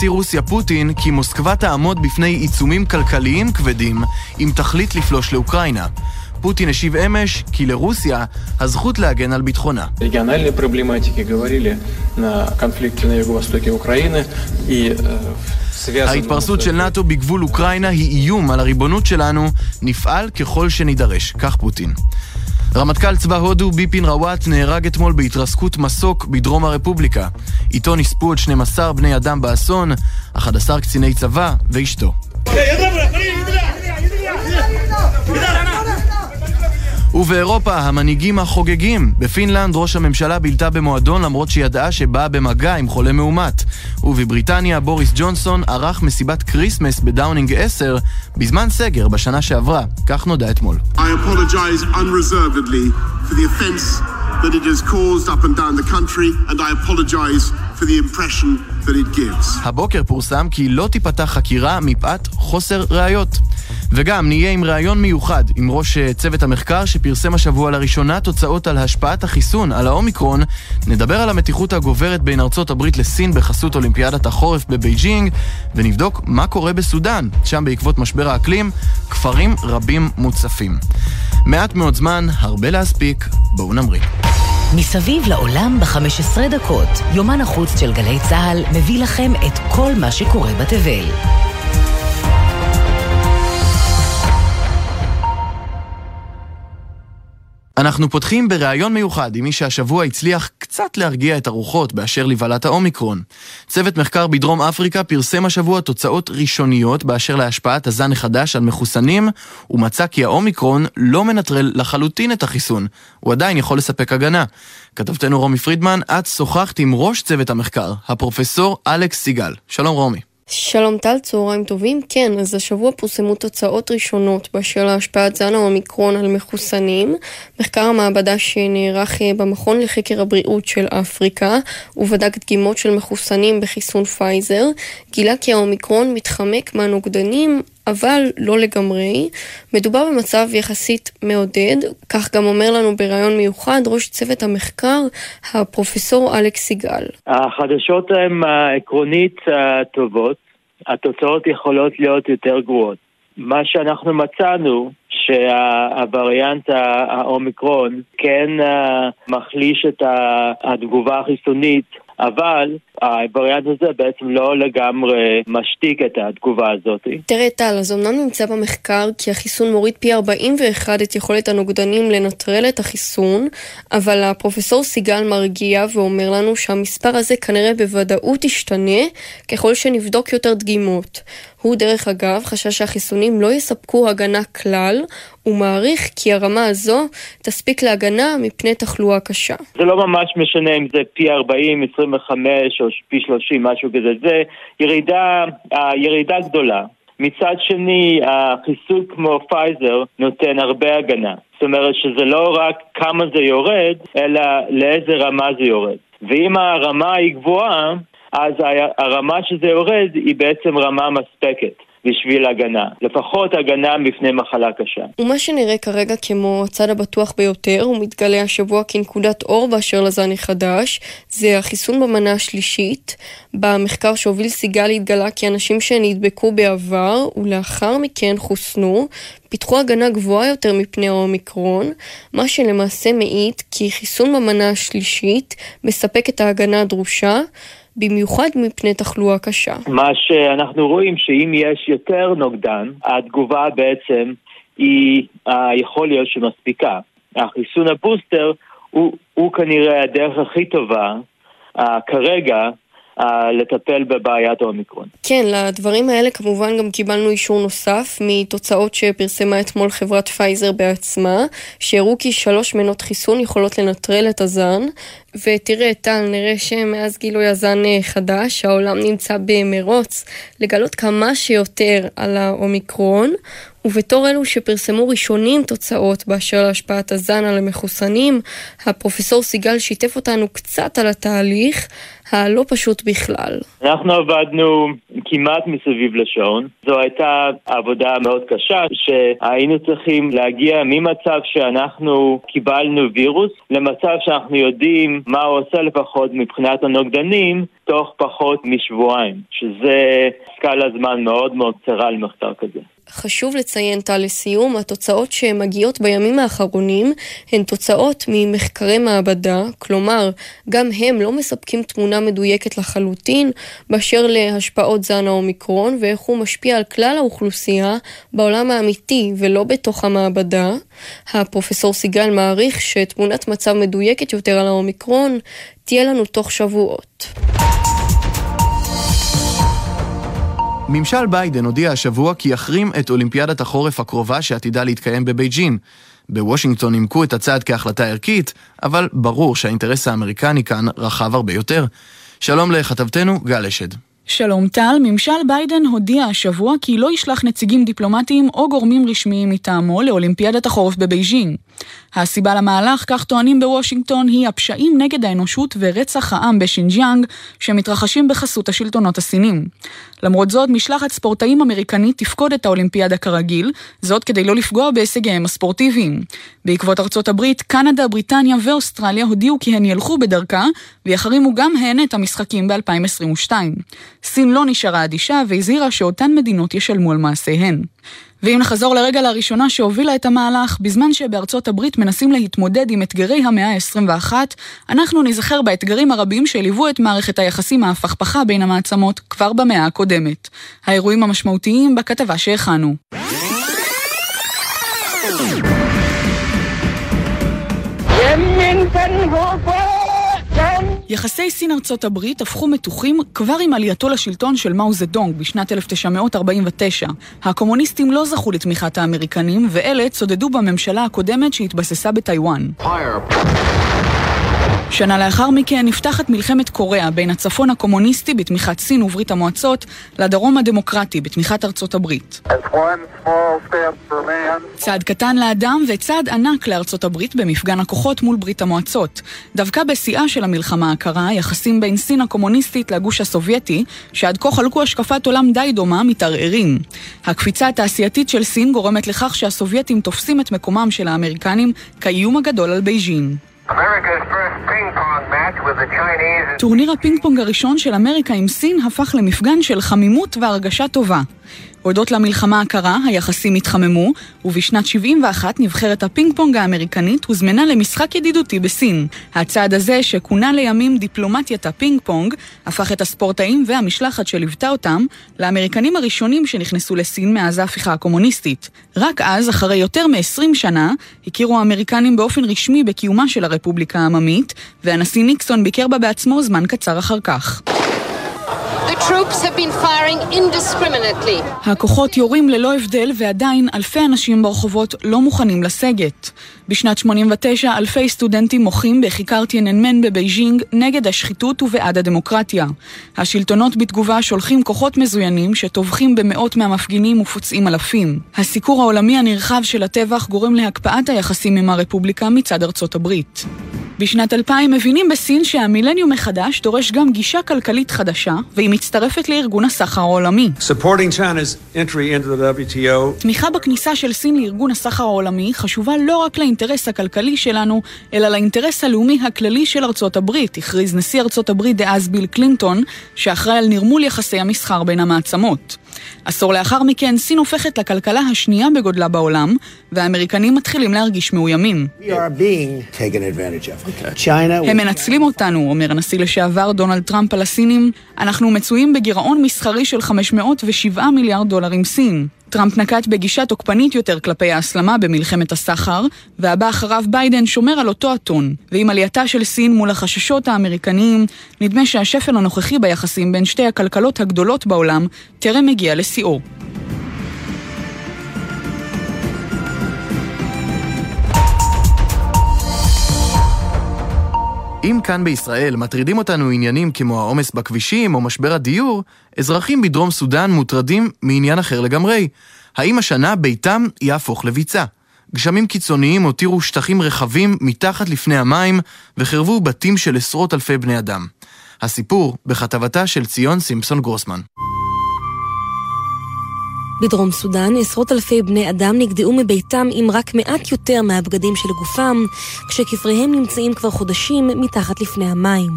נשיא רוסיה פוטין כי מוסקבה תעמוד בפני עיצומים כלכליים כבדים אם תחליט לפלוש לאוקראינה. פוטין השיב אמש כי לרוסיה הזכות להגן על ביטחונה. ההתפרסות של נאט"ו בגבול אוקראינה היא איום על הריבונות שלנו, נפעל ככל שנידרש, כך פוטין. רמטכ"ל צבא הודו ביפין רוואט נהרג אתמול בהתרסקות מסוק בדרום הרפובליקה. איתו נספו עוד 12 בני אדם באסון, 11 קציני צבא ואשתו. ובאירופה המנהיגים החוגגים. בפינלנד ראש הממשלה בילתה במועדון למרות שידעה שבאה במגע עם חולה מאומת. ובבריטניה בוריס ג'ונסון ערך מסיבת כריסמס בדאונינג 10 בזמן סגר בשנה שעברה. כך נודע אתמול. that it has caused up and down the country, and I apologize for the impression that it gives. הבוקר פורסם כי לא תיפתח חקירה מפאת חוסר ראיות. וגם נהיה עם ראיון מיוחד עם ראש אה, צוות המחקר שפרסם השבוע לראשונה תוצאות על השפעת החיסון על האומיקרון. נדבר על המתיחות הגוברת בין ארצות הברית לסין בחסות אולימפיאדת החורף בבייג'ינג, ונבדוק מה קורה בסודאן, שם בעקבות משבר האקלים, כפרים רבים מוצפים. מעט מאוד זמן, הרבה להספיק, בואו נמריא. מסביב לעולם ב-15 דקות, יומן החוץ של גלי צה"ל מביא לכם את כל מה שקורה בתבל. אנחנו פותחים בריאיון מיוחד עם מי שהשבוע הצליח קצת להרגיע את הרוחות באשר לבעלת האומיקרון. צוות מחקר בדרום אפריקה פרסם השבוע תוצאות ראשוניות באשר להשפעת הזן החדש על מחוסנים, ומצא כי האומיקרון לא מנטרל לחלוטין את החיסון. הוא עדיין יכול לספק הגנה. כתבתנו רומי פרידמן, את שוחחת עם ראש צוות המחקר, הפרופסור אלכס סיגל. שלום רומי. שלום טל, צהריים טובים. כן, אז השבוע פורסמו תוצאות ראשונות באשר להשפעת זן האומיקרון על מחוסנים. מחקר המעבדה שנערך אה, במכון לחקר הבריאות של אפריקה, ובדק דגימות של מחוסנים בחיסון פייזר, גילה כי האומיקרון מתחמק מהנוגדנים אבל לא לגמרי. מדובר במצב יחסית מעודד, כך גם אומר לנו בריאיון מיוחד ראש צוות המחקר, הפרופסור אלכס סיגל. החדשות הן אה, עקרונית אה, טובות, התוצאות יכולות להיות יותר גרועות. מה שאנחנו מצאנו, שהווריאנט האומיקרון כן אה, מחליש את התגובה החיסונית אבל הווריאנט הזה בעצם לא לגמרי משתיק את התגובה הזאת. תראה טל, אז אמנם נמצא במחקר כי החיסון מוריד פי 41 את יכולת הנוגדנים לנטרל את החיסון, אבל הפרופסור סיגל מרגיע ואומר לנו שהמספר הזה כנראה בוודאות ישתנה ככל שנבדוק יותר דגימות. הוא דרך אגב חשש שהחיסונים לא יספקו הגנה כלל, ומעריך כי הרמה הזו תספיק להגנה מפני תחלואה קשה. זה לא ממש משנה אם זה פי 40, 25 או פי 30, משהו כזה, זה ירידה, ירידה גדולה. מצד שני, החיסון כמו פייזר נותן הרבה הגנה. זאת אומרת שזה לא רק כמה זה יורד, אלא לאיזה רמה זה יורד. ואם הרמה היא גבוהה, אז הרמה שזה יורד היא בעצם רמה מספקת. בשביל הגנה, לפחות הגנה מפני מחלה קשה. ומה שנראה כרגע כמו הצד הבטוח ביותר, הוא מתגלה השבוע כנקודת אור באשר לזן החדש, זה החיסון במנה השלישית. במחקר שהוביל סיגל התגלה כי אנשים שנדבקו בעבר ולאחר מכן חוסנו, פיתחו הגנה גבוהה יותר מפני האומיקרון, מה שלמעשה מעיד כי חיסון במנה השלישית מספק את ההגנה הדרושה. במיוחד מפני תחלואה קשה. מה שאנחנו רואים שאם יש יותר נוגדן, התגובה בעצם היא אה, יכול להיות שמספיקה. החיסון הבוסטר הוא, הוא כנראה הדרך הכי טובה uh, כרגע לטפל בבעיית האומיקרון. כן, לדברים האלה כמובן גם קיבלנו אישור נוסף מתוצאות שפרסמה אתמול חברת פייזר בעצמה, שהראו כי שלוש מנות חיסון יכולות לנטרל את הזן. ותראה, טל, נראה שמאז גילוי הזן אה, חדש, העולם נמצא במרוץ לגלות כמה שיותר על האומיקרון, ובתור אלו שפרסמו ראשונים תוצאות באשר להשפעת הזן על המחוסנים, הפרופסור סיגל שיתף אותנו קצת על התהליך. הלא פשוט בכלל. אנחנו עבדנו כמעט מסביב לשעון. זו הייתה עבודה מאוד קשה, שהיינו צריכים להגיע ממצב שאנחנו קיבלנו וירוס למצב שאנחנו יודעים מה הוא עושה לפחות מבחינת הנוגדנים תוך פחות משבועיים, שזה סקאלה זמן מאוד מאוד קצרה למחקר כזה. חשוב לציין, טל, לסיום, התוצאות שמגיעות בימים האחרונים הן תוצאות ממחקרי מעבדה, כלומר, גם הם לא מספקים תמונה מדויקת לחלוטין באשר להשפעות זן האומיקרון ואיך הוא משפיע על כלל האוכלוסייה בעולם האמיתי ולא בתוך המעבדה. הפרופסור סיגל מעריך שתמונת מצב מדויקת יותר על האומיקרון תהיה לנו תוך שבועות. ממשל ביידן הודיע השבוע כי יחרים את אולימפיאדת החורף הקרובה שעתידה להתקיים בבייג'ין. בוושינגטון נימקו את הצעד כהחלטה ערכית, אבל ברור שהאינטרס האמריקני כאן רחב הרבה יותר. שלום לכתבתנו גל אשד. שלום טל, ממשל ביידן הודיע השבוע כי לא ישלח נציגים דיפלומטיים או גורמים רשמיים מטעמו לאולימפיאדת החורף בבייג'ין. הסיבה למהלך, כך טוענים בוושינגטון, היא הפשעים נגד האנושות ורצח העם בשינג'יאנג, שמתרחשים בחסות השלטונות הסינים. למרות זאת, משלחת ספורטאים אמריקנית תפקוד את האולימפיאדה כרגיל, זאת כדי לא לפגוע בהישגיהם הספורטיביים. בעקבות ארצות הברית, קנדה, בריטניה ואוסטרליה הודיעו כי הן ילכו בדרכה, ויחרימו גם הן את המשחקים ב-2022. סין לא נשארה אדישה והזהירה שאותן מדינות ישלמו על מעשיהן. ואם נחזור לרגע לראשונה שהובילה את המהלך, בזמן שבארצות הברית מנסים להתמודד עם אתגרי המאה ה-21, אנחנו נזכר באתגרים הרבים שליוו את מערכת היחסים ההפכפכה בין המעצמות כבר במאה הקודמת. האירועים המשמעותיים בכתבה שהכנו. יחסי סין ארצות הברית הפכו מתוחים כבר עם עלייתו לשלטון של מאו זדונג בשנת 1949. הקומוניסטים לא זכו לתמיכת האמריקנים, ואלה צודדו בממשלה הקודמת שהתבססה בטיוואן. שנה לאחר מכן נפתחת מלחמת קוריאה בין הצפון הקומוניסטי בתמיכת סין וברית המועצות לדרום הדמוקרטי בתמיכת ארצות הברית. צעד קטן לאדם וצעד ענק לארצות הברית במפגן הכוחות מול ברית המועצות. דווקא בשיאה של המלחמה הקרה, היחסים בין סין הקומוניסטית לגוש הסובייטי, שעד כה חלקו השקפת עולם די דומה, מתערערים. הקפיצה התעשייתית של סין גורמת לכך שהסובייטים תופסים את מקומם של האמריקנים כאיום הגדול על בייג'ין. טורניר הפינג פונג הראשון של אמריקה עם סין הפך למפגן של חמימות והרגשה טובה. הודות למלחמה הקרה, היחסים התחממו, ובשנת 71 נבחרת הפינג פונג האמריקנית הוזמנה למשחק ידידותי בסין. הצעד הזה, שכונה לימים דיפלומטיית הפינג פונג, הפך את הספורטאים והמשלחת שליוותה אותם לאמריקנים הראשונים שנכנסו לסין מאז ההפיכה הקומוניסטית. רק אז, אחרי יותר מ-20 שנה, הכירו האמריקנים באופן רשמי בקיומה של הרפובליקה העממית, והנשיא ניקסון ביקר בה בעצמו זמן קצר אחר כך. הכוחות יורים ללא הבדל ועדיין אלפי אנשים ברחובות לא מוכנים לסגת. בשנת 89 אלפי סטודנטים מוחים בכיכר טייננמן בבייג'ינג נגד השחיתות ובעד הדמוקרטיה. השלטונות בתגובה שולחים כוחות מזוינים שטובחים במאות מהמפגינים ופוצעים אלפים. הסיקור העולמי הנרחב של הטבח גורם להקפאת היחסים עם הרפובליקה מצד ארצות הברית. בשנת 2000 מבינים בסין שהמילניום החדש דורש גם גישה כלכלית חדשה, והיא מצטרפת לארגון הסחר העולמי. תמיכה בכניסה של סין לארגון הסחר העולמי חשובה לא רק לאינטרס הכלכלי שלנו, אלא לאינטרס הלאומי הכללי של ארצות הברית, הכריז נשיא ארצות הברית דאז ביל קלינטון, שאחראי על נרמול יחסי המסחר בין המעצמות. עשור לאחר מכן, סין הופכת לכלכלה השנייה בגודלה בעולם, והאמריקנים מתחילים להרגיש מאוימים. הם מנצלים אותנו, אומר הנשיא לשעבר דונלד טראמפ על הסינים. אנחנו מצויים בגירעון מסחרי של 507 מיליארד דולר עם סין. טראמפ נקט בגישה תוקפנית יותר כלפי ההסלמה במלחמת הסחר, והבא אחריו ביידן שומר על אותו הטון. ועם עלייתה של סין מול החששות האמריקניים, נדמה שהשפל הנוכחי ביחסים בין שתי הכלכלות הגדולות בעולם טרם הגיע לשיאו. אם כאן בישראל מטרידים אותנו עניינים כמו העומס בכבישים או משבר הדיור, אזרחים בדרום סודאן מוטרדים מעניין אחר לגמרי. האם השנה ביתם יהפוך לביצה? גשמים קיצוניים הותירו שטחים רחבים מתחת לפני המים וחרבו בתים של עשרות אלפי בני אדם. הסיפור בכתבתה של ציון סימפסון גרוסמן. בדרום סודאן עשרות אלפי בני אדם נגדעו מביתם עם רק מעט יותר מהבגדים של גופם, כשכפריהם נמצאים כבר חודשים מתחת לפני המים.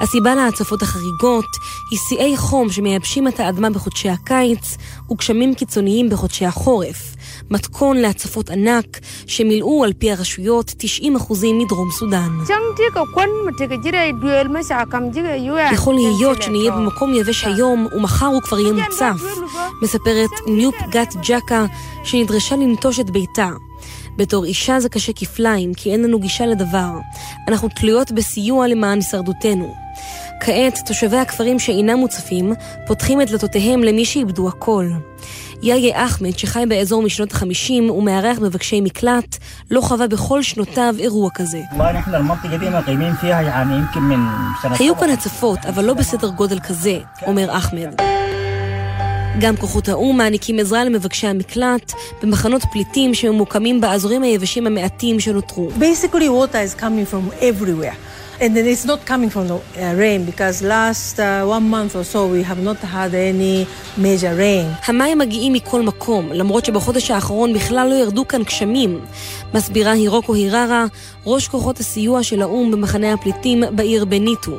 הסיבה להצפות החריגות היא שיאי חום שמייבשים את האדמה בחודשי הקיץ וגשמים קיצוניים בחודשי החורף. מתכון להצפות ענק שמילאו על פי הרשויות 90% מדרום סודאן. יכול להיות שנהיה במקום יבש היום ומחר הוא כבר יהיה מוצף, מספרת ניופ גת ג'קה שנדרשה לנטוש את ביתה. בתור אישה זה קשה כפליים, כי אין לנו גישה לדבר. אנחנו תלויות בסיוע למען הישרדותנו. כעת, תושבי הכפרים שאינם מוצפים, פותחים את דלתותיהם למי שאיבדו הכל. יאיה אחמד, שחי באזור משנות ה-50 ומארח מבקשי מקלט, לא חווה בכל שנותיו אירוע כזה. היו כאן הצפות, אבל לא בסדר גודל כזה, אומר אחמד. גם כוחות האו"ם מעניקים עזרה למבקשי המקלט במחנות פליטים שממוקמים באזורים היבשים המעטים שנותרו. Basically water is coming from everywhere. And then it's not coming from the uh, rain because last uh, one month or so we have not had any major rain. המים מגיעים מכל מקום, למרות שבחודש האחרון בכלל לא ירדו כאן גשמים. מסבירה הירוקו היררה, ראש כוחות הסיוע של האו"ם במחנה הפליטים בעיר בניטו.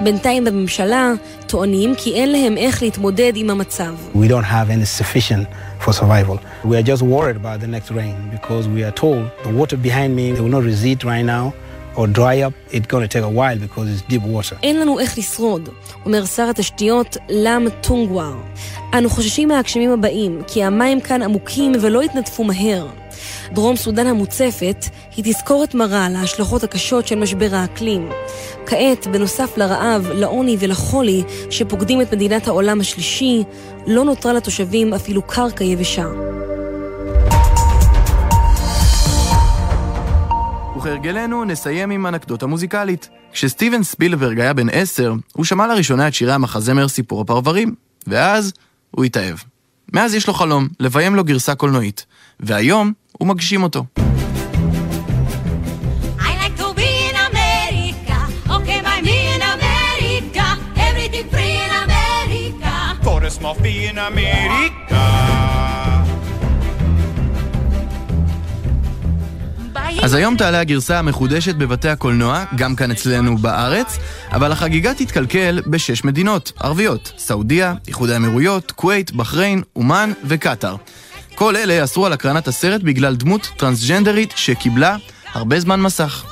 בינתיים בממשלה טוענים כי אין להם איך להתמודד עם המצב. We don't have any sufficient for survival. We are just worried about the next rain because we are told the water behind me will not recede right now. Or dry up, it's going to take a while because it's deep water. אין לנו איך לשרוד, אומר שר התשתיות לאם טונגוואר. אנו חוששים מהגשמים הבאים, כי המים כאן עמוקים ולא יתנדפו מהר. דרום סודאן המוצפת היא תזכורת מרה להשלכות הקשות של משבר האקלים. כעת, בנוסף לרעב, לעוני ולחולי שפוקדים את מדינת העולם השלישי, לא נותרה לתושבים אפילו קרקע יבשה. וכהרגלנו נסיים עם אנקדוטה מוזיקלית. כשסטיבן ספילברג היה בן עשר, הוא שמע לראשונה את שירי המחזמר סיפור הפרברים, ואז הוא התאהב. מאז יש לו חלום, לביים לו גרסה קולנועית, והיום הוא מגשים אותו. small fee in America. אז היום תעלה הגרסה המחודשת בבתי הקולנוע, גם כאן אצלנו בארץ, אבל החגיגה תתקלקל בשש מדינות ערביות, סעודיה, איחוד האמירויות, כווית, בחריין, אומן וקטאר. כל אלה אסרו על הקרנת הסרט בגלל דמות טרנסג'נדרית שקיבלה הרבה זמן מסך.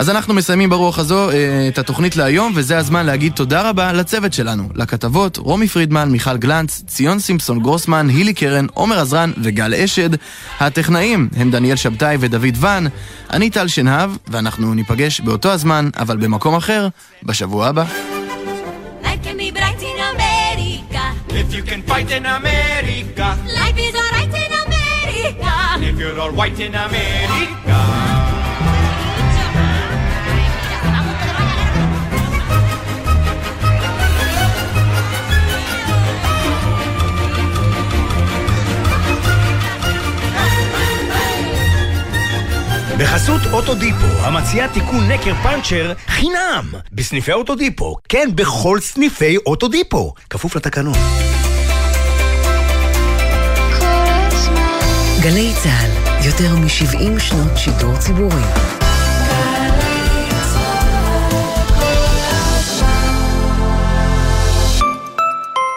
אז אנחנו מסיימים ברוח הזו אה, את התוכנית להיום, וזה הזמן להגיד תודה רבה לצוות שלנו, לכתבות רומי פרידמן, מיכל גלנץ, ציון סימפסון גרוסמן, הילי קרן, עומר עזרן וגל אשד. הטכנאים הם דניאל שבתאי ודוד ון, אני טל שנהב, ואנחנו ניפגש באותו הזמן, אבל במקום אחר, בשבוע הבא. If you're all white in America אוטודיפו, המציעה תיקון נקר פאנצ'ר חינם בסניפי אוטודיפו. כן, בכל סניפי אוטודיפו. כפוף לתקנון. גלי צה"ל, יותר מ-70 שנות שידור ציבורי.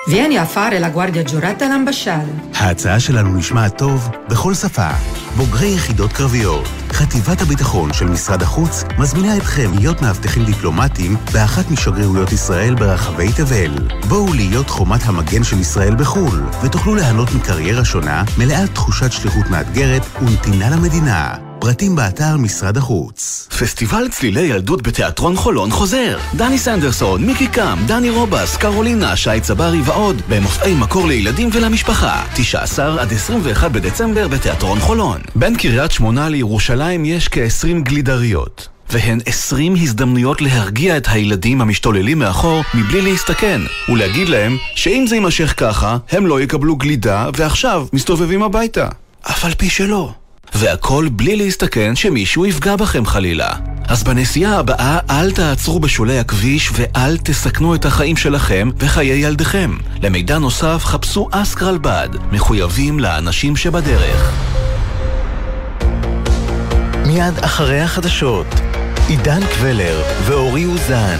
A fare la guardia giurata all'ambasciale. ההצעה שלנו נשמעת טוב בכל שפה. בוגרי יחידות קרביות. חטיבת הביטחון של משרד החוץ מזמינה אתכם להיות מאבטחים דיפלומטיים באחת משגרירויות ישראל ברחבי תבל. בואו להיות חומת המגן של ישראל בחו"ל, ותוכלו ליהנות מקריירה שונה, מלאה תחושת שליחות מאתגרת ונתינה למדינה. פרטים באתר משרד החוץ. פסטיבל צלילי ילדות בתיאטרון חולון חוזר. דני סנדרסון, מיקי קאם, דני רובס, קרולינה, שי צברי ועוד, במופעי מקור לילדים ולמשפחה. 19 עד 21 בדצמבר בתיאטרון חולון. בין קריית שמונה לירושלים יש כ-20 גלידריות. והן 20 הזדמנויות להרגיע את הילדים המשתוללים מאחור מבלי להסתכן, ולהגיד להם שאם זה יימשך ככה, הם לא יקבלו גלידה ועכשיו מסתובבים הביתה. אף על פי שלא. והכל בלי להסתכן שמישהו יפגע בכם חלילה. אז בנסיעה הבאה אל תעצרו בשולי הכביש ואל תסכנו את החיים שלכם וחיי ילדיכם. למידע נוסף חפשו אסקרלבד, מחויבים לאנשים שבדרך. מיד אחרי החדשות, עידן קבלר ואורי אוזן.